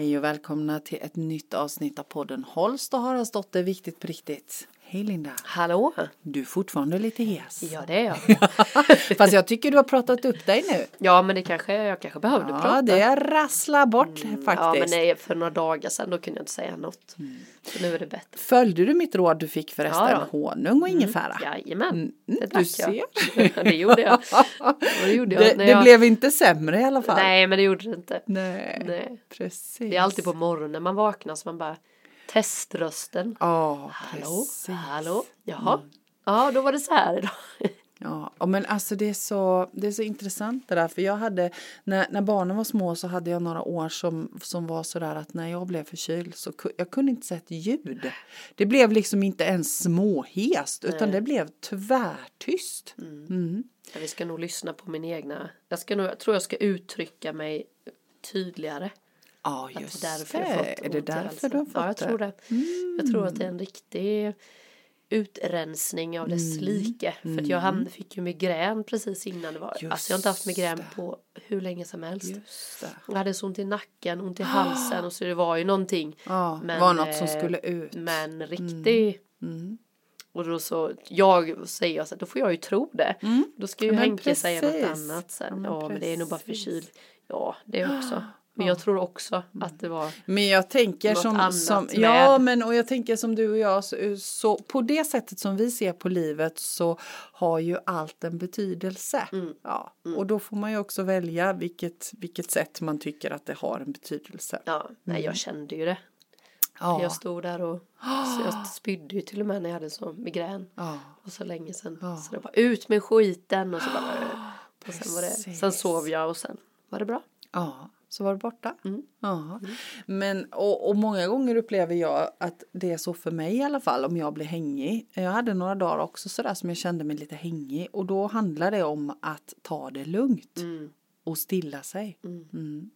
Hej och välkomna till ett nytt avsnitt av podden Holst och Haraldsdotter Viktigt på riktigt. Hej Linda. Hallå! Du är fortfarande lite hes. Ja det är jag. Fast jag tycker du har pratat upp dig nu. Ja men det kanske, jag kanske behövde Ja, prata. det rasslar bort Ja men faktiskt. nej, för några dagar sedan då kunde jag inte säga något. Mm. Så nu är det bättre. Följde du mitt råd du fick förresten? Ja då. Honung och ingefära? Jajamän, Mm, det du drack ser. jag. det gjorde jag. Det gjorde jag. Det, när det jag... blev inte sämre i alla fall. Nej men det gjorde det inte. Nej, Nej. precis. Det är alltid på morgonen man vaknar så man bara teströsten. Ja, Hallå, precis. Mm. hallå, jaha. Ja då var det så här idag. Ja, men alltså det är, så, det är så intressant det där. För jag hade, när, när barnen var små så hade jag några år som, som var sådär att när jag blev förkyld så jag kunde inte säga ett ljud. Det blev liksom inte ens småhest utan Nej. det blev tvärtyst. Mm. Ja, Vi ska nog lyssna på min egna. Jag, ska nog, jag tror jag ska uttrycka mig tydligare. Ja, Att just därför det. har fått är det därför du har fått Ja, jag det? tror det. Jag tror att det är en riktig utrensning av dess Mm. like. För att jag hamnade, fick ju migrän precis innan det var. Just alltså jag har inte haft migrän det. på hur länge som helst. Jag hade så ont i nacken, ont i halsen och så det var ju någonting. Ja, Men, var något som eh, skulle ut. Men riktig. Mm. Och då så, jag säger jag så här, då får jag ju tro det. Då ska ju men Henke säga något precis. annat sen. Ja, Ja, men men, det är nog bara precis. förkyld. Ja, det också. Men jag tror också att det var Men jag tänker Något som, annat som med. ja men och jag tänker som du och jag så, så på det sättet som vi ser på livet så har ju allt en betydelse. Mm. Ja, och då får man ju också välja vilket, vilket sätt man tycker att det har en betydelse. Ja, nej jag kände ju det. Ja, Jag stod där och så jag spydde ju till och med när jag hade så migrän. ja, Och så länge sedan. Ja. Så det bara ut med skiten och så bara och sen var det, sen sov jag och sen var det bra. ja, så var det borta. Mm. Ja. Men och, och många gånger upplever jag att det är så för mig i alla fall om jag blir hängig. Jag hade några dagar också sådär som jag kände mig lite hängig och då handlar det om att ta det lugnt. Mm. och stilla sig. Mm. Mm.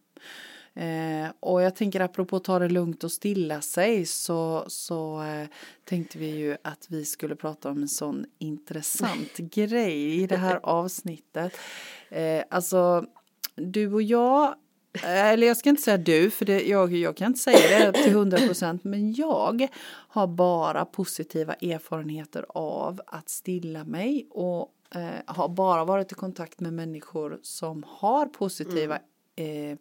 Eh, och jag tänker apropå ta det lugnt och stilla sig så, så eh, tänkte vi ju att vi skulle prata om en sån intressant grej i det här avsnittet. Eh, alltså du och jag Eh, eller jag ska inte säga du, för det, jag, jag kan inte säga det till hundra procent, men jag har bara positiva erfarenheter av att stilla mig och eh, har bara varit i kontakt med människor som har positiva eh,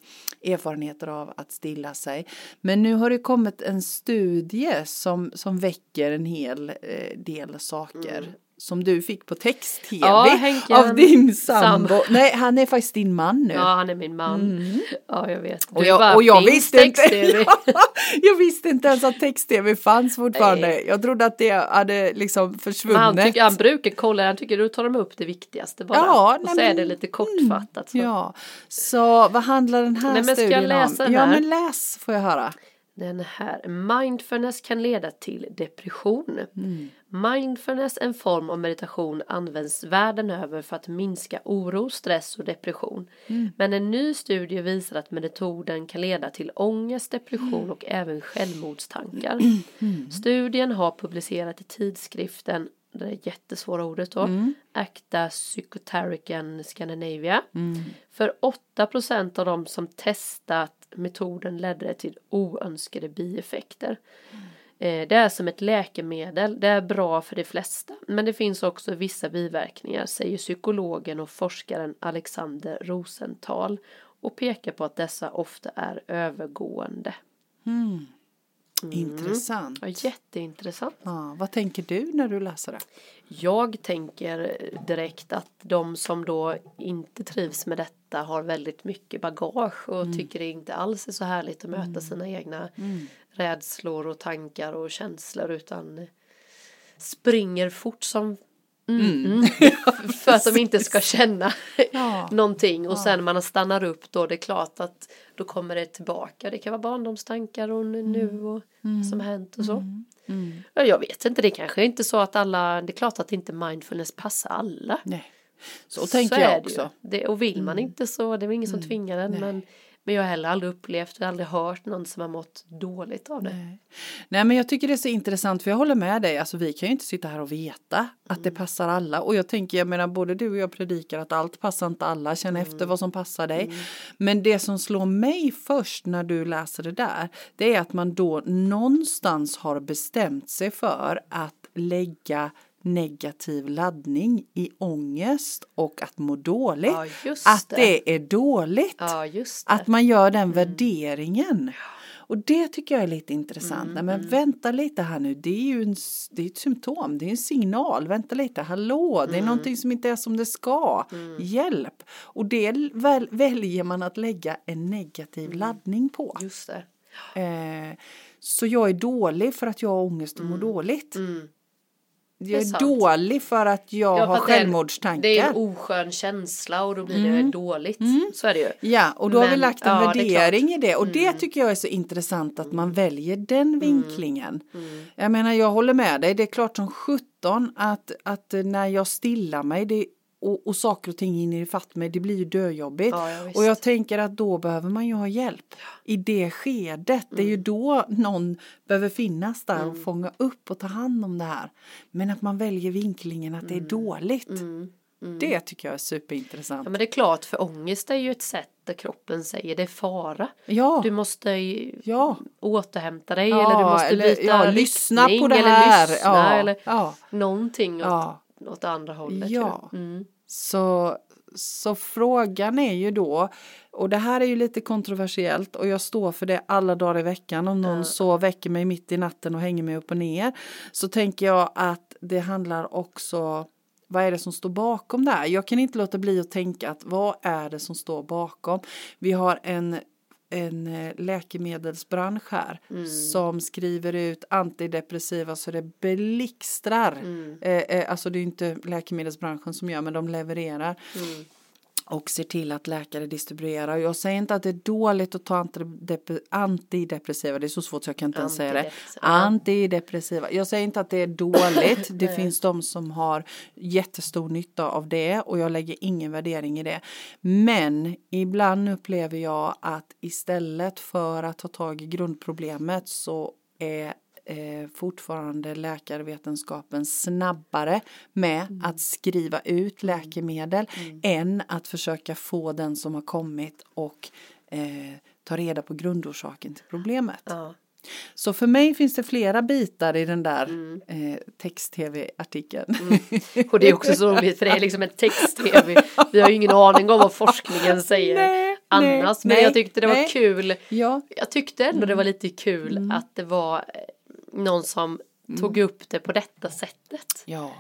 erfarenheter av att stilla sig. Men nu har det kommit en studie som, som väcker en hel eh, del saker. Mm. Som du fick på text-tv Ja, av din sambo. sambo. Nej, han är faktiskt din man nu. Ja, han är min man. Ja, jag vet. Mm. Och Du jag, och jag "Finns visste inte, text-tv?" jag visste inte ens att text-tv fanns fortfarande. Nej. Jag trodde att det hade liksom Men försvunnit. han, tycker, han brukar kolla, han tycker då tar de upp det viktigaste bara. Ja, och så är det lite kortfattat. Så. Ja, så vad handlar den här Nej, men ska jag studien läsa om? den Ja, här? men läs får jag höra. Den här, mindfulness kan leda till depression. Mm. Mindfulness, en form av meditation, används världen över för att minska oro, stress och depression. Mm. Men en ny studie visar att metoden kan leda till ångest, depression och även självmordstankar. Mm. Studien har publicerat i tidskriften det är jättesvåra ordet då. Mm. Acta Psychotarican Scandinavia. För 8% av de som testat metoden ledde det till oönskade bieffekter. Eh, det är som ett läkemedel, det är bra för de flesta. Men det finns också vissa biverkningar, säger psykologen och forskaren Alexander Rosenthal och pekar på att dessa ofta är övergående. Mm. Intressant. Ja, jätteintressant. Ja, vad tänker du när du läser det? Jag tänker direkt att de som då inte trivs med detta har väldigt mycket bagage och tycker det inte alls är så härligt att möta sina egna rädslor och tankar och känslor utan springer fort som Mm. Mm. för att de inte ska känna Ja. någonting och sen när man stannar upp då det är klart att då kommer det tillbaka. Det kan vara barndomstankar och nu och vad som har hänt och så. Ja, jag vet inte, det kanske är inte så att alla, det är klart att inte mindfulness passar alla. Nej, så tänker är jag också. Det, och vill man inte så, det är väl ingen som tvingar en. Men, Men jag har heller aldrig upplevt och aldrig hört någon som har mått dåligt av det. Nej. Nej men jag tycker det är så intressant för jag håller med dig, alltså vi kan ju inte sitta här och veta att det passar alla och jag tänker, jag menar både du och jag predikar att allt passar inte alla, känn efter vad som passar dig. Men det som slår mig först när du läser det där, det är att man då någonstans har bestämt sig för att lägga negativ laddning i ångest och att må dåligt. Ja, att det. det är dåligt. Ja. Att man gör den värderingen. Och det tycker jag är lite intressant. Nej, men vänta lite här nu, det är ju en, det är ett symptom, det är en signal. Vänta lite, hallå, det är någonting som inte är som det ska. Hjälp! Och det väl, väljer man att lägga en negativ laddning på. Just det. Eh, så jag är dålig för att jag har ångest och mår dåligt. Mm. Jag Det är är, dålig för att jag Ja, har det är- självmordstankar. Det är en oskön känsla och då blir det dåligt. Så är det ju. Ja, och då har vi Men- lagt en ja, det är värdering. Mm. i det och det tycker jag är så intressant att man väljer den vinklingen. Jag menar, jag håller med dig, det är klart som 17 att, att när jag stillar mig det, och, och saker och ting hinner ifatt mig, det blir ju döjobbigt. Ja, ja, och jag tänker att då behöver man ju ha hjälp i det skedet. Det är Mm. ju då någon behöver finnas där och fånga upp och ta hand om det här. Men att man väljer vinklingen att det är dåligt. Det tycker jag är superintressant. Mm. Ja, men det är klart, för ångest är ju ett sätt där kroppen säger det är fara. Ja. Du måste Ja. återhämta dig Ja, eller du måste eller- byta ja, lyssna riktning på det eller här. lyssna Ja, eller ja. någonting åt, Ja. åt andra hållet. Ja. Mm. Så, så frågan är ju då, och det här är ju lite kontroversiellt och jag står för det alla dagar i veckan. Om någon så väcker mig mitt i natten och hänger mig upp och ner så tänker jag att det handlar också vad är det som står bakom det här? Jag kan inte låta bli att tänka att vad är det som står bakom? Vi har en en eh, läkemedelsbransch här som skriver ut antidepressiva så det blixtrar. Eh, eh, alltså det är inte läkemedelsbranschen som gör men de levererar. Och ser till att läkare distribuerar. Jag säger inte att det är dåligt att ta antidep- antidepressiva. Det är så svårt så jag kan inte ens säga det. Antidepressiva. Jag säger inte att det är dåligt. Det finns de som har jättestor nytta av det. Och jag lägger ingen värdering i det. Men ibland upplever jag att istället för att ta tag i grundproblemet så är eh, fortfarande läkarvetenskapen snabbare med att skriva ut läkemedel än att försöka få den som har kommit och eh, ta reda på grundorsaken till problemet. Ja. Så för mig finns det flera bitar i den där Mm. eh, text-tv-artikeln. Och det är också så roligt för det är liksom en text-tv. Vi har ju ingen aning om vad forskningen säger Nej, annars. nej, men jag tyckte det var nej. kul. ja, Jag tyckte ändå Mm. det var lite kul att det var eh, någon som Mm. tog upp det på detta sättet. Ja.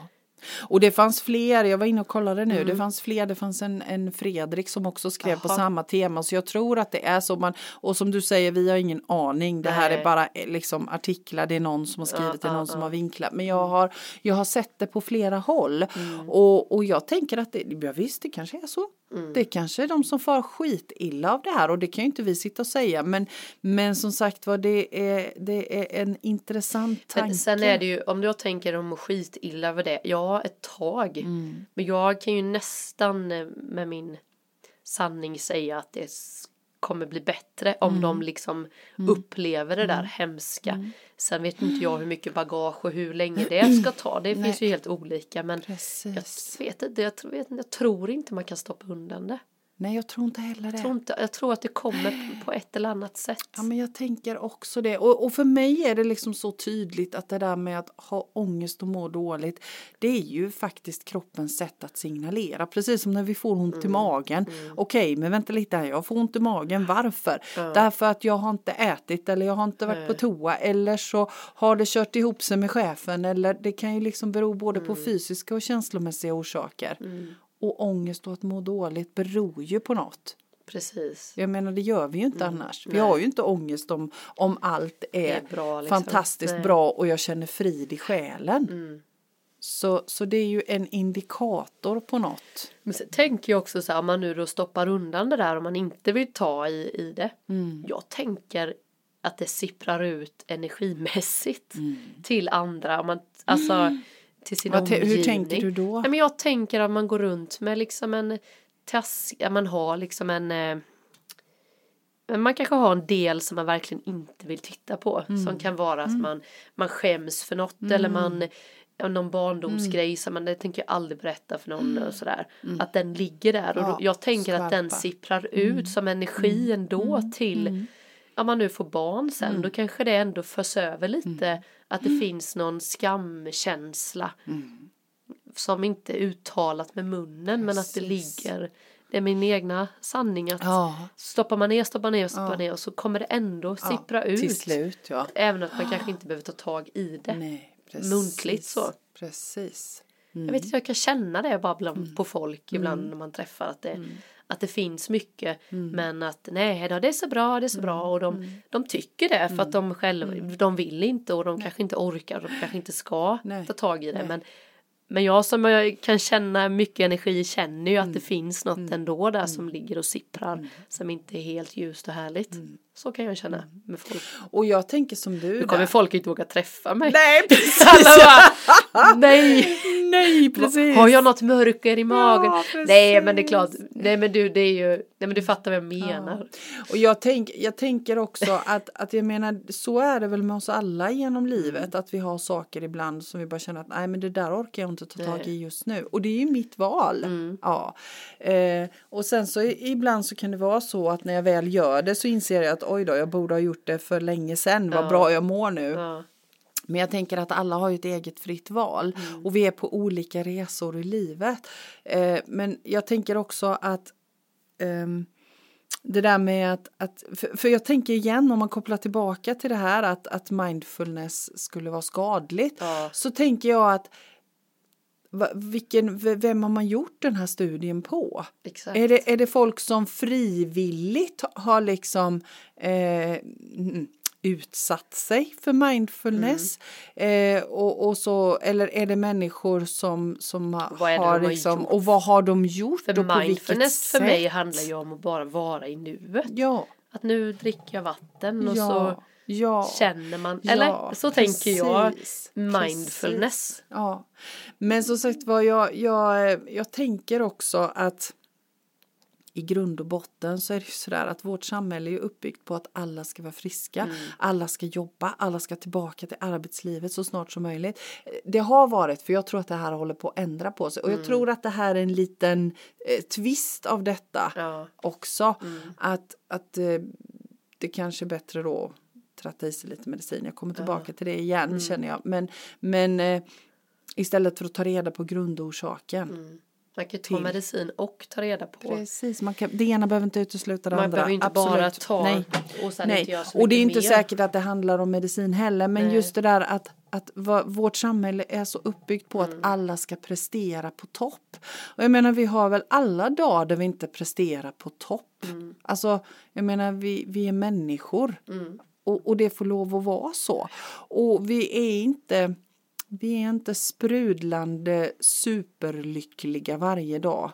Och det fanns fler, jag var inne och kollade nu, Mm. det fanns fler, det fanns en, en Fredrik som också skrev på Jaha. samma tema så jag tror att det är så man, och som du säger vi har ingen aning, det här Nej. är bara eh, liksom artiklar, det är någon som har skrivit, det är någon som har vinklat, men jag har, jag har sett det på flera håll Mm. och, och jag tänker att det, ja visst det kanske är så, Mm. det kanske är de som far skitilla av det här och det kan ju inte vi sitta och säga men, men som sagt var det är, det är en intressant tanke. Men sen är det ju, om jag tänker om skitilla över det, ja ett tag. Mm. Men jag kan ju nästan med min sanning säga att det kommer bli bättre om Mm. de liksom upplever det där hemska. Sen vet inte jag hur mycket bagage och hur länge det ska ta. Det finns ju helt olika men jag Precis. vet inte, jag, tror- vet, inte, jag tror inte man kan stoppa undan det. Nej jag tror inte heller det. Jag tror, inte, jag tror att det kommer på ett eller annat sätt. Ja, men jag tänker också det. Och, och för mig är det liksom så tydligt att det där med att ha ångest och må dåligt, det är ju faktiskt kroppens sätt att signalera. Precis som när vi får ont i magen. Okej, men vänta lite här, jag får ont i magen. Varför? Därför att jag har inte ätit eller jag har inte varit på toa eller så har det kört ihop sig med chefen eller det kan ju liksom bero både på fysiska och känslomässiga orsaker. Och ångest och att må dåligt beror ju på något. Precis. Jag menar det gör vi ju inte annars. Vi Mm. nej. har ju inte ångest om, om allt är, är bra, liksom. fantastiskt Nej. bra och jag känner frid i själen. Mm. Så, så det är ju en indikator på något. Men sen tänker jag också så här, om man nu då stoppar undan det där om man inte vill ta i, i det. Mm. Jag tänker att det sipprar ut energimässigt Mm. till andra. Om man, alltså till sin Vad te- hur omgivning. tänker du då? Nej, men jag tänker att man går runt med liksom en task, att man har liksom en eh, men man kanske har en del som man verkligen inte vill titta på. Mm. Som kan vara att man, man skäms för något eller man någon barndomsgrej Mm. som man det tänker jag aldrig berätta för någon och sådär. Att den ligger där och Ja, jag tänker att den sipprar ut som energi ändå till om man nu får barn sen då kanske det ändå förs över lite att det finns någon skamkänsla som inte är uttalat med munnen men att det ligger det är min egna sanning att Ja, stoppar man ner, stoppar ner, stoppar ner och så kommer det ändå sippra ut. till slut ja. Även att man kanske inte behöver ta tag i det. Nej, precis. Muntligt så. Precis. Jag vet inte, jag kan känna det bara bland, Mm. på folk ibland när man träffar att det, att det finns mycket Mm. men att nej då, det är så bra, det är så bra. Och de, de tycker det för att Mm. de själva, de vill inte och de kanske inte orkar och de kanske inte ska Nej. ta tag i det. Men men jag som jag kan känna mycket energi känner ju att Mm. det finns något ändå där som ligger och sipprar som inte är helt ljust och härligt. Så kan jag känna med folk. Och jag tänker som du. Nu kommer där. folk inte våga träffa mig. Nej, precis. Bara, nej. Nej, precis. Har jag något mörker i magen? Ja, nej men det är klart, nej men du det är ju, nej men du fattar vad jag menar. Och jag, tänk, jag tänker också att, att jag menar så är det väl med oss alla genom livet att vi har saker ibland som vi bara känner att nej men det där orkar jag inte ta tag i just nu och det är ju mitt val. Mm. Ja. Eh, och sen så ibland så kan det vara så att när jag väl gör det så inser jag att oj då jag borde ha gjort det för länge sedan vad Ja. bra jag mår nu. Ja, Men jag tänker att alla har ju ett eget fritt val Mm. och vi är på olika resor i livet. Eh, men jag tänker också att ehm, det där med att, att för, för jag tänker igen om man kopplar tillbaka till det här att, att mindfulness skulle vara skadligt. Ja. Så tänker jag att vilken, vem har man gjort den här studien på? exakt. Är det, är det folk som frivilligt har liksom eh, utsatt sig för mindfulness? Mm. Eh, och, och så, eller är det människor som, som har liksom, och vad har de gjort För och mindfulness för mig handlar ju om att bara vara i nuet. Ja, Att nu dricker jag vatten och ja, så ja. känner man, Ja, eller så tänker jag precis, mindfulness. precis. Ja, men som sagt var jag, jag, jag tänker också att i grund och botten så är det ju sådär att vårt samhälle är uppbyggt på att alla ska vara friska, Mm. alla ska jobba, alla ska tillbaka till arbetslivet så snart som möjligt. Det har varit, för jag tror att det här håller på att ändra på sig och Mm. jag tror att det här är en liten eh, twist av detta Ja. också. Mm. Att, att eh, det kanske är bättre då att tratta i sig lite medicin. Jag kommer tillbaka till det igen Mm. känner jag. Men, men eh, istället för att ta reda på grundorsaken. Mm. Man kan ju ta Till. medicin och ta reda på. Precis, man kan, det ena behöver inte utesluta det Man andra. behöver ju inte Absolut. bara ta Nej. och sen inte Nej. göra så Och det är inte mer. säkert att det handlar om medicin heller. Men Nej. just det där att, att vårt samhälle är så uppbyggt på Mm. att alla ska prestera på topp. Och jag menar vi har väl alla dagar där vi inte presterar på topp. Mm. Alltså jag menar vi, vi är människor. Mm. Och, och det får lov att vara så. Och vi är inte vi är inte sprudlande superlyckliga varje dag.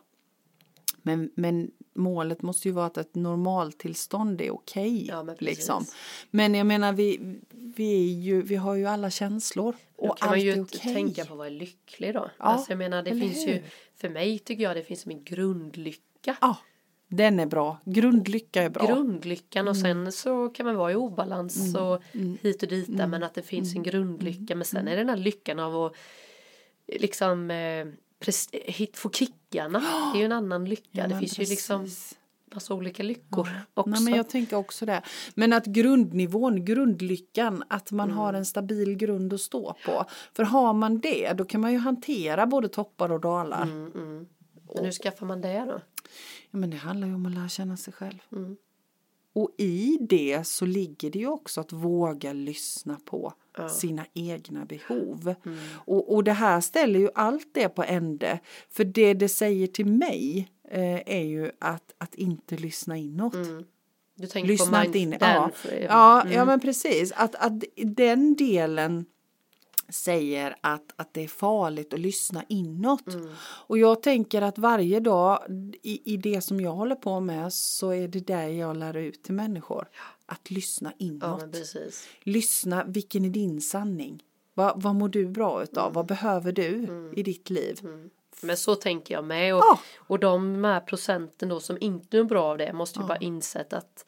Men, men målet måste ju vara att ett normaltillstånd är okej. Ja, men liksom. men jag menar vi, vi, är ju, vi har ju alla känslor. Då Och kan allt man ju är okej. tänka på att vara lycklig då. Ja, alltså jag menar det finns ju, för mig tycker jag det finns som en grundlycka. Ja, den är bra. Grundlycka är bra. Mm. Grundlyckan och sen så kan man vara i obalans och hit och dit där, men att det finns Mm. en grundlycka. Men sen är det den här lyckan av att liksom eh, hit, få kickarna. Det är ju en annan lycka. Ja, det finns ju liksom precis. massa olika lyckor också. Nej, men jag tänker också det. Men att grundnivån, grundlyckan, att man har en stabil grund att stå på. För har man det, då kan man ju hantera både toppar och dalar. Mm, mm. Men hur skaffar man det då? Ja, men det handlar ju om att lära känna sig själv. Mm. Och i det så ligger det ju också att våga lyssna på Ja. sina egna behov. Mm. Och, och det här ställer ju allt det på ände. För det det säger till mig eh, är ju att, att inte lyssna inåt. Mm. Du tänker Lyssna på inte in. Ja, ja, mm. ja men precis. Att, att den delen säger att, att det är farligt att lyssna inåt. Mm. Och jag tänker att varje dag i, i det som jag håller på med så är det där jag lär ut till människor. Att lyssna Ja inåt. precis. lyssna, vilken är din sanning? Vad, vad mår du bra utav? Vad behöver du i ditt liv? Men så tänker jag med. Och, Ja. och de här procenten då som inte är bra av det måste ju bara insett att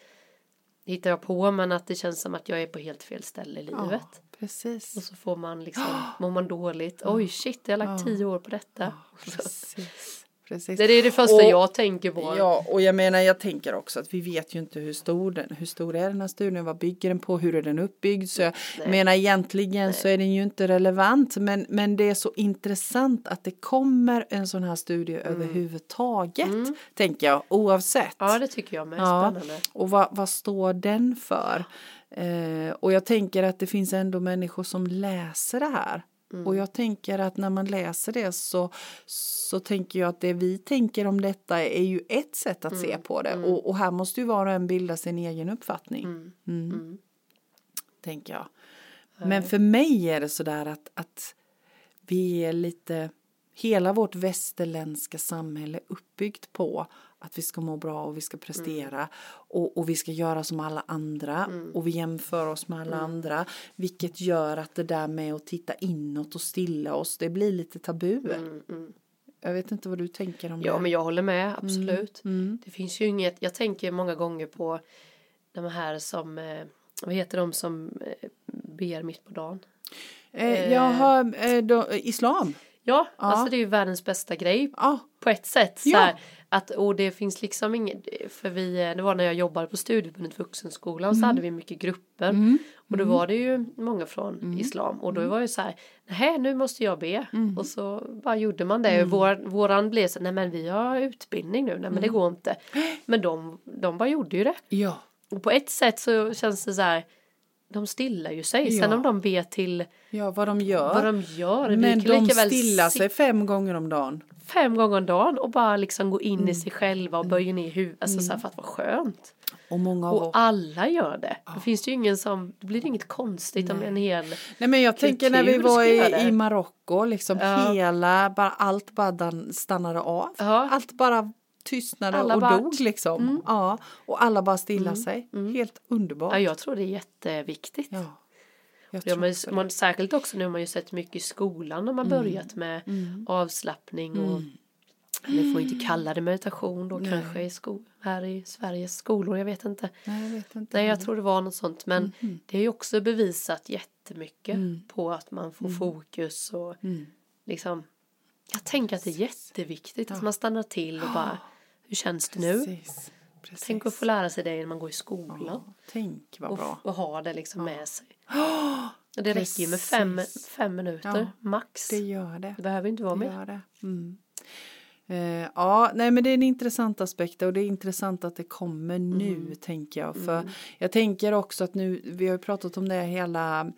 hittar jag på men att det känns som att jag är på helt fel ställe i livet. Ja, precis. Och så får man liksom, mår man dåligt. Oj shit, jag har lagt tio år på detta. Precis. Precis. Det är det första Och- jag tänker på. Ja, och jag menar jag tänker också att vi vet ju inte hur stor den, hur stor är den här studien, vad bygger den på, hur är den uppbyggd. Så jag Nej. menar egentligen så är den ju inte relevant men, men det är så intressant att det kommer en sån här studie överhuvudtaget, tänker jag, oavsett. Ja, det tycker jag med. Ja. Spännande. Och vad, vad står den för? Eh, och jag tänker att det finns ändå människor som läser det här. Mm. Och jag tänker att när man läser det så, så tänker jag att det vi tänker om detta är ju ett sätt att Mm. se på det. Och, och här måste ju var och en bilda sin egen uppfattning. Mm. Mm. Tänker jag. Men för mig är det sådär att, att vi är lite, hela vårt västerländska samhälle uppbyggt på att vi ska må bra och vi ska prestera och, och vi ska göra som alla andra och vi jämför oss med alla andra vilket gör att det där med att titta inåt och stilla oss det blir lite tabu. Mm, mm. Jag vet inte vad du tänker om Ja, det. men jag håller med, absolut. Mm. Det finns ju inget, jag tänker många gånger på de här som, eh, vad heter de som eh, ber mitt på dagen? Eh, jag har eh, då, islam. Ja, alltså det är ju världens bästa grej Ja, på ett sätt. Så Ja. här, att, och det finns liksom inget, för vi, eh, det var när jag jobbade på studieförbundet Vuxenskolan Mm. så hade vi mycket grupper. Och då var det ju många från Mm. islam och då var det så här, nej nu måste jag be. Mm. Och så bara gjorde man det. Vår, våran blev så, nej men vi har utbildning nu, nej men det Mm. går inte. Men de, de bara gjorde ju det. ja, Och på ett sätt så känns det så här, de stillar ju sig. Sen Ja. om de vet till ja, vad de gör. vad de gör. Men de stillar sig fem gånger om dagen. fem gånger om dagen och bara liksom gå in Mm. i sig själva och böja ner huvudet. Alltså så här för att vara skönt. Och många av Och alla gör det. Finns det ju ingen som, då blir det inget konstigt om en hel Nej men jag tänker när vi var i, i Marocko, liksom Ja. hela, bara, allt bara stannade av. Ja. Allt bara tystnade Alla och bara- dog liksom. Ja, och alla bara stilla sig. Helt underbart. Ja, jag tror det är jätteviktigt. Ja, Ja, det. man, särskilt också nu har man ju sett mycket i skolan när man Mm. börjat med avslappning och vi får inte kalla det meditation då kanske i sko- här i Sveriges skolor, jag vet inte. Nej, jag vet inte. Nej, jag tror det var något sånt. Men Mm. det är ju också bevisat jättemycket på att man får fokus och Mm. liksom. Jag tänker att det är jätteviktigt att man stannar till och bara, hur känns det nu? Precis. Precis. Tänk att få lära sig det när man går i skolan. ja, Tänk vad Och, bra. och ha det liksom med sig. Och det räcker ju med fem, fem minuter Ja, max. Det Det, gör det. behöver inte vara Det mer. gör det. Mm. Eh, ja, nej men det är en intressant aspekt och det är intressant att det kommer nu Mm. tänker jag. För jag tänker också att nu, vi har ju pratat om det hela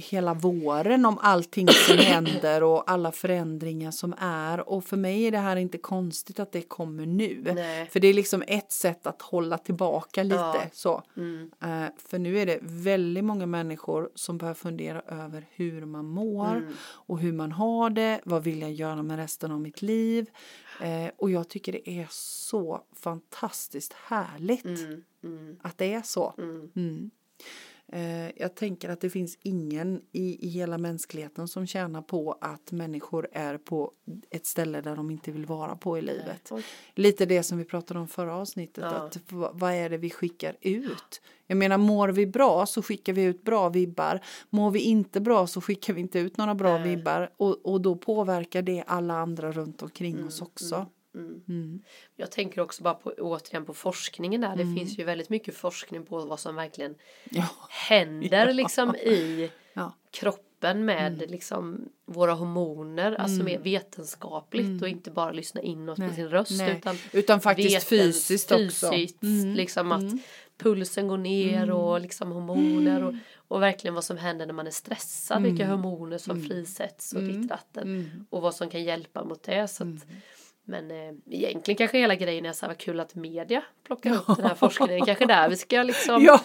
hela våren om allting som händer och alla förändringar som är och för mig är det här inte konstigt att det kommer nu. Nej. För det är liksom ett sätt att hålla tillbaka lite Ja. så. Mm. Eh, för nu är det väldigt många människor som börjar fundera över hur man mår Mm. och hur man har det. Vad vill jag göra med resten av mitt liv? Eh, och jag tycker det är så fantastiskt härligt Mm. Mm. att det är så. Mm. Mm. Eh, jag tänker att det finns ingen i, i hela mänskligheten som tjänar på att människor är på ett ställe där de inte vill vara på i livet. Oj. Lite det som vi pratade om förra avsnittet. Ja. Att, vad är det vi skickar ut? Jag menar mår vi bra så skickar vi ut bra vibbar. Mår vi inte bra så skickar vi inte ut några bra Nej. vibbar. Och, och då påverkar det alla andra runt omkring oss också. Mm. Mm. Jag tänker också bara på, återigen på forskningen där. Det finns ju väldigt mycket forskning på vad som verkligen Ja. händer liksom i Ja. kroppen med liksom våra hormoner, alltså mer vetenskapligt och inte bara lyssna inåt med sin röst Nej. utan Utan faktiskt vetens- fysiskt också. fysiskt, liksom att pulsen går ner och liksom hormoner och, och verkligen vad som händer när man är stressad, vilka hormoner som frisätts och ditt ratten och vad som kan hjälpa mot det. Så att, men eh, egentligen kanske hela grejen är så här vad kul att media plockar upp den här forskningen. Kanske där vi ska liksom Ja,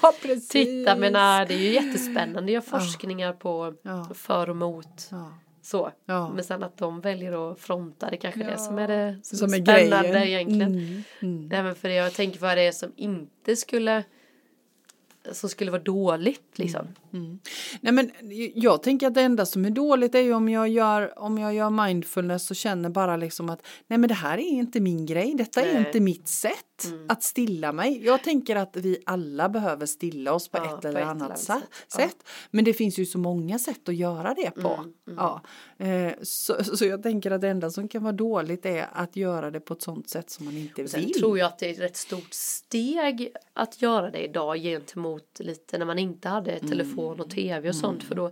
titta. Men nej, det är ju jättespännande. Gör forskningar på Ja. för och mot. Så. Men sen att de väljer att fronta det kanske är det som är det som, Som är spännande grejen. egentligen. Mm. Mm. Nej men för jag tänker vad det är som inte skulle som skulle vara dåligt liksom. Nej men jag tänker att det enda som är dåligt är ju om jag gör, om jag gör mindfulness och känner bara liksom att nej men det här är inte min grej, detta är Nej. inte mitt sätt. sätt att stilla mig. Jag tänker att vi alla behöver stilla oss på Ja, ett på eller ett annat sätt. sätt. Men det finns ju så många sätt att göra det på. Mm, Ja. Eh, så, så jag tänker att det enda som kan vara dåligt är att göra det på ett sånt sätt som man inte Sen vill. tror jag att det är ett rätt stort steg att göra det idag gentemot lite när man inte hade Mm. Telefon och tv och sånt för då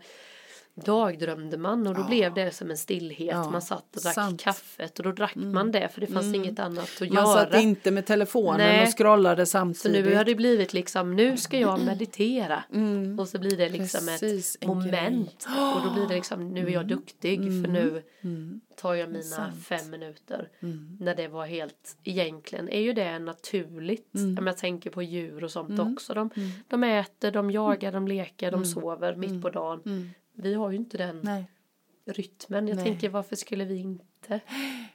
dagdrömde man och då blev det som en stillhet. Ja, Man satt och drack sant. Mm. kaffet och då drack man det för det fanns inget annat att man göra. satt inte med telefonen Nej. och scrollade Så samtidigt. nu har det blivit liksom, nu ska jag meditera. Och så blir det liksom Mm. Precis, ett en moment. Och då blir det liksom, nu är jag duktig för nu Mm. tar jag mina Sant. fem minuter. När det var helt, egentligen är ju det naturligt. Mm. Jag tänker på djur och sånt också. De, de äter, de jagar, de leker, Mm. de sover mitt på dagen. Vi har ju inte den Nej. rytmen. Jag Nej. tänker varför skulle vi inte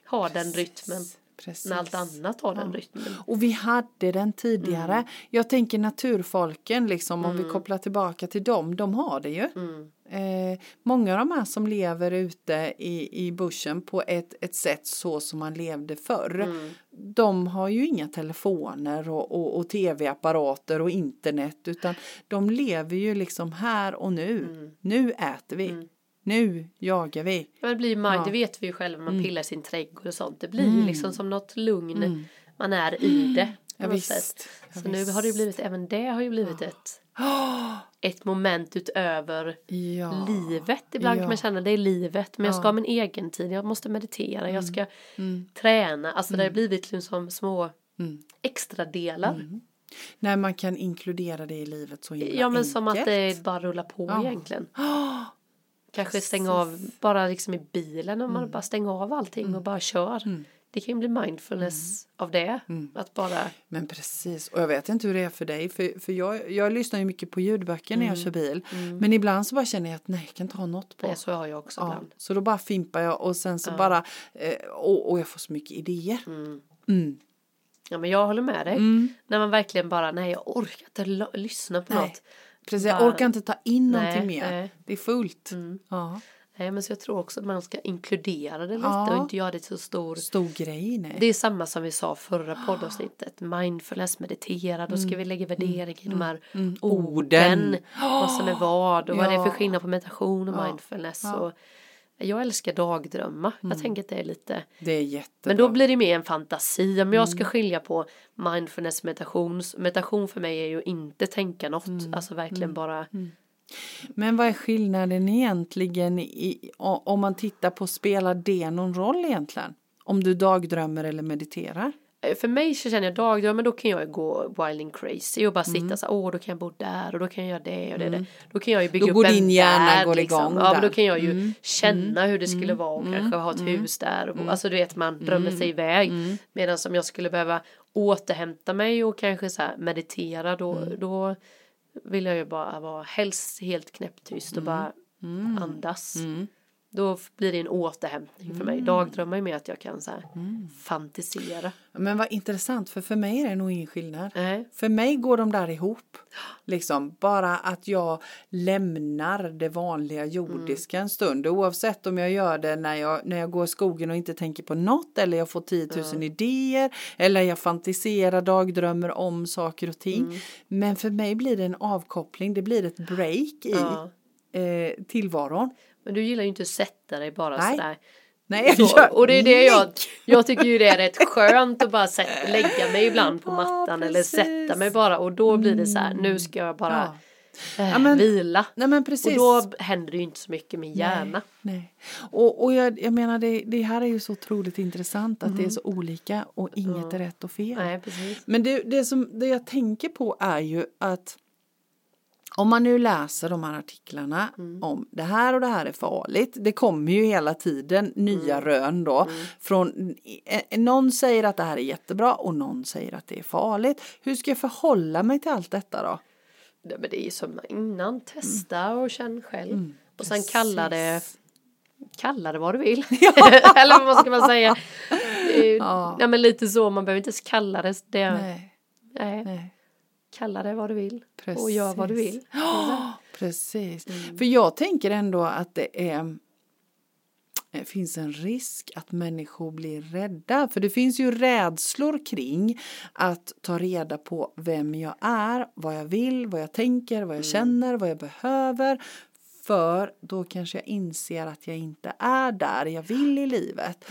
ha den rytmen? Precis. När allt annat har den rytmen. Och vi hade den tidigare. Mm. Jag tänker naturfolken, liksom, om vi kopplar tillbaka till dem, de har det ju. Mm. Eh, många av de här som lever ute i, i bussen på ett, ett sätt så som man levde förr. Mm. De har ju inga telefoner och, och, och tv-apparater och internet utan de lever ju liksom här och nu. Mm. Nu äter vi. Nu jagar vi. Ja, det blir mind, Ja. Mm. det vet vi ju själva, man pillar i sin trädgård och sånt. Det blir ju liksom som något lugn. Man är i det. på Ja, visst. Ja, Så nu har det blivit, även det har ju blivit ett, ett moment utöver Ja. livet. Ibland kan man känna det är livet, men jag ska ha min egen tid, jag måste meditera, jag ska träna. Alltså det har blivit liksom små extra delar. När man kan inkludera det i livet så himla Ja men som att enkelt. det bara rullar på Ja. egentligen. Kanske stänga av, bara liksom i bilen om man bara stänger av allting och bara kör. Det kan ju bli mindfulness av det. Att bara, Men precis, och jag vet inte hur det är för dig, för, för jag, jag lyssnar ju mycket på ljudböcker när jag kör bil. Men ibland så bara känner jag att nej, jag kan inte ha något på. nej så har jag också ja, ibland. så då bara fimpar jag och sen så bara, eh, och, och jag får så mycket idéer. Mm. Ja men jag håller med dig. När man verkligen bara, nej jag orkar inte lyssna på Nej. något. Precis, jag orkar inte ta in Nej, någonting mer. nej. Det är fullt. Ja. Nej men så jag tror också att man ska inkludera det lite Ja. och inte göra det så stor. Stor grej, nej. Det är samma som vi sa förra poddavsnittet. Mindfulness, meditera, då ska vi lägga värdering i de här Orden. orden. Vad som är vad och vad det är för Ja. skillnad på meditation och mindfulness. Och jag älskar dagdrömma. Jag tänker att det är lite Det är jättebra. Men då blir det mer en fantasi. Om Mm. jag ska skilja på mindfulness meditation. Meditation för mig är ju inte tänka något. Mm. Alltså verkligen bara. Men vad är skillnaden egentligen i, om man tittar på, spelar det någon roll egentligen? Om du dagdrömmer eller mediterar? Eh, För mig så känner jag dagdrömmar då kan jag gå wilding crazy och bara sitta Mm. så här, åh då kan jag bo där och då kan jag göra det och det, det. Då kan jag ju bygga Då upp en din hjärna går liksom. igång Ja. Mm. men då kan jag ju känna hur det skulle vara och kanske ha ett hus där. Och, Mm. Alltså du vet man drömmer sig iväg. Medan som jag skulle behöva återhämta mig och kanske så här meditera då, Mm. då vill jag ju bara vara helst helt knäpptyst Mm. och bara andas. Då blir det en återhämtning för mig. Dagdrömmar är mer att jag kan så här fantisera. Men vad intressant, för för mig är det nog ingen skillnad. Nej. För mig går de där ihop. Liksom, bara att jag lämnar det vanliga jordiska en stund. Oavsett om jag gör det när jag, när jag går i skogen och inte tänker på något. Eller jag får 10 000 idéer. Eller jag fantiserar, dagdrömmer om saker och ting. Men för mig blir det en avkoppling. Det blir ett break i eh, tillvaron. Men du gillar ju inte att sätta dig bara Nej. sådär. Nej, jag Så, och det är det jag, Nej. jag tycker ju det är rätt skönt att bara sätta, lägga mig ibland på Ja, mattan eller precis. sätta mig bara och då blir det så här, nu ska jag bara eh, Ja, men- vila. Nej men precis. Och då händer det ju inte så mycket min hjärna. Nej. Och, och jag, jag menar det, det här är ju så otroligt intressant att det är så olika och inget är rätt och fel. Nej. Men det, det, som, det jag tänker på är ju att om man nu läser de här artiklarna om det här och det här är farligt. Det kommer ju hela tiden nya rön då. Från, eh, någon säger att det här är jättebra och någon säger att det är farligt. Hur ska jag förhålla mig till allt detta då? Ja, men det är ju som innan, testa och känn själv. Mm, och sen kalla det, Precis. kalla det vad du vill. eller vad ska man säga? Ja. Ja. men lite så, man behöver inte ens kalla det. det Nej, nej. nej. Kalla det vad du vill. Och gör vad du Precis. vill. Precis. För jag tänker ändå att det är eh, finns en risk att människor blir rädda. För det finns ju rädslor kring att ta reda på vem jag är, vad jag vill, vad jag tänker, vad jag känner, vad jag behöver. För då kanske jag inser att jag inte är där jag vill i livet.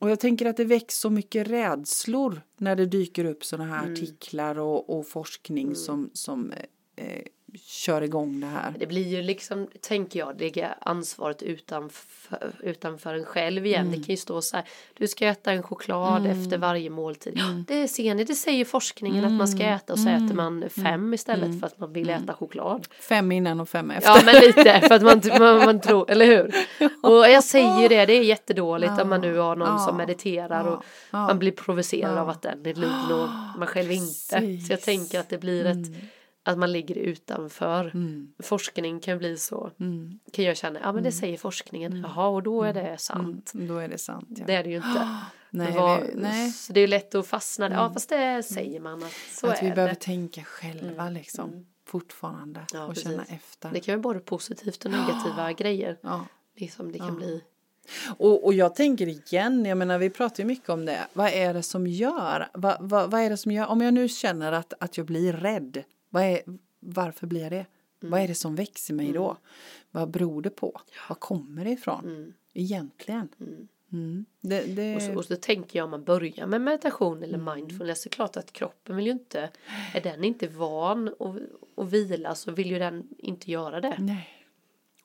Och jag tänker att det väcks så mycket rädslor när det dyker upp sådana här artiklar och, och forskning som, som eh, kör igång det här. Det blir ju liksom, tänker jag, lägga ansvaret utanför, utanför en själv igen. Mm. Det kan ju stå så här, du ska äta en choklad efter varje måltid. Mm. Det ser ni, det säger forskningen att man ska äta och så äter man fem istället för att man vill Mm. äta choklad. Fem innan och fem efter. Ja men lite för att man, man, man tror, eller hur? Och jag säger ju det, det är jättedåligt om man nu har någon Ja. som mediterar och Ja. man blir provocerad av att den är lugn och man själv inte. Så jag. Mm. tänker att det blir ett att man ligger utanför. Forskning kan bli så. Mm. Kan jag känna, ja men det säger forskningen. Jaha och då är det sant. Då är det sant. Ja. Det är det ju inte. nej, Vad- vi, nej. Så det är lätt att fastna där. Ja fast det säger man att så att vi är behöver det. tänka själva liksom. Fortfarande. Ja, och precis. känna efter. Det kan ju både positivt och negativa grejer. Ja. Liksom det kan bli. Och, och jag tänker igen, jag menar vi pratar ju mycket om det. Vad är det som gör? Vad, vad, vad är det som gör? Om jag nu känner att, att jag blir rädd. Vad är, varför blir jag det? Vad är det som växer mig då? Vad beror det på? Var kommer det ifrån? Egentligen. Mm. Det, det, Och så, och så tänker jag om man börjar med meditation eller mindfulness. Det är klart att kroppen vill ju inte. Är den inte van att, vila så vill ju den inte göra det. nej.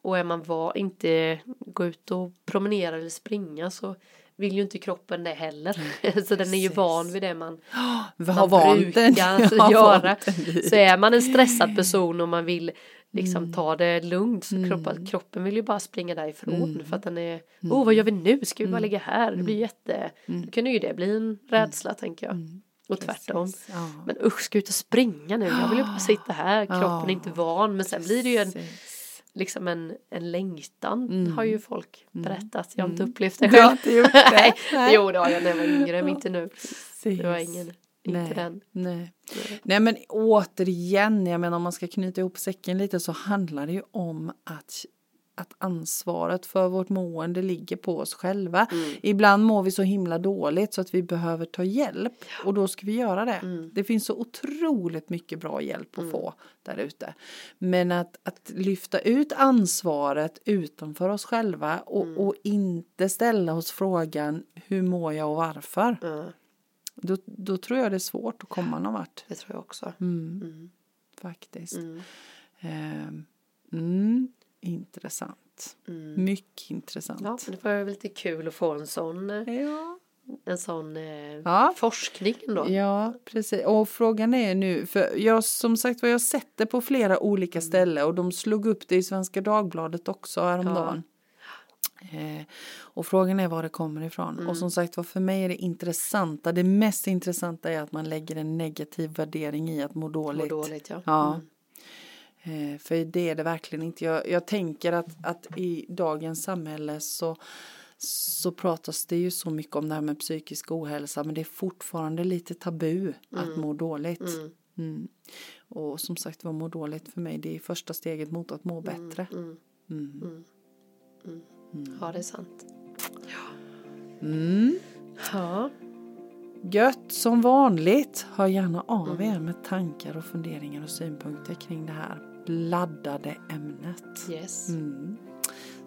Och är man var, inte gå ut och promenera eller springa så vill ju inte kroppen det heller. så den är ju van vid det man, man den. brukar göra. den vid. Så är man en stressad person och man vill liksom Mm. ta det lugnt så kroppen, kroppen vill ju bara springa därifrån Mm. för att den är, oh vad gör vi nu, ska vi bara ligga här, det blir jätte, då kan ju det bli en rädsla tänker jag. Och tvärtom. Mm. Ja. Men usch, ska jag ut och springa nu? Jag vill ju bara sitta här, kroppen är inte van. Men sen blir det ju en. Liksom en, en längtan har ju folk berättat. Jag har inte upplevt det Mm. Du har själv. inte gjort det? Nej. Nej. Jo, det har jag när jag var yngre, men inte nu. Precis. Det var ingen, Nej. den. Nej. Nej men återigen, jag menar om man ska knyta ihop säcken lite så handlar det ju om att att ansvaret för vårt mående ligger på oss själva. Ibland mår vi så himla dåligt så att vi behöver ta hjälp och då ska vi göra det. Det finns så otroligt mycket bra hjälp att få där ute. Men att, att lyfta ut ansvaret utanför oss själva och, och inte ställa oss frågan hur mår jag och varför. Då, då tror jag det är svårt att komma någon vart. det tror jag också. Mm. Faktiskt. Mm. Ehm, mm, intressant. Mycket intressant. Ja, det var ju lite kul att få en sån, eh, Ja. en sån eh, Ja. forskning ändå. Ja, precis. Och frågan är nu, för jag som sagt var jag har sett det på flera olika ställen och de slog upp det i Svenska Dagbladet också häromdagen. Eh, och frågan är var det kommer ifrån. Och som sagt var för mig är det intressanta, det mest intressanta är att man lägger en negativ värdering i att må dåligt. dåligt ja. Ja. Mm. Eh, för det är det verkligen inte. Jag, jag tänker att, att i dagens samhälle så, så pratas det ju så mycket om det här med psykisk ohälsa men det är fortfarande lite tabu att må dåligt. Mm. Mm. Och som sagt vad må dåligt för mig det är första steget mot att må bättre. Mm. Mm. Ja, det är sant. Mm. Ja. Gött som vanligt. Hör gärna av er med tankar och funderingar och synpunkter kring det här laddade ämnet. Yes. Mm.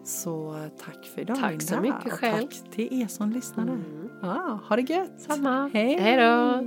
Så tack för idag Tack så Linda. mycket Och själv. Tack till er som lyssnade. Mm. Ja, ha det gött. Samma. Hej. Hej då.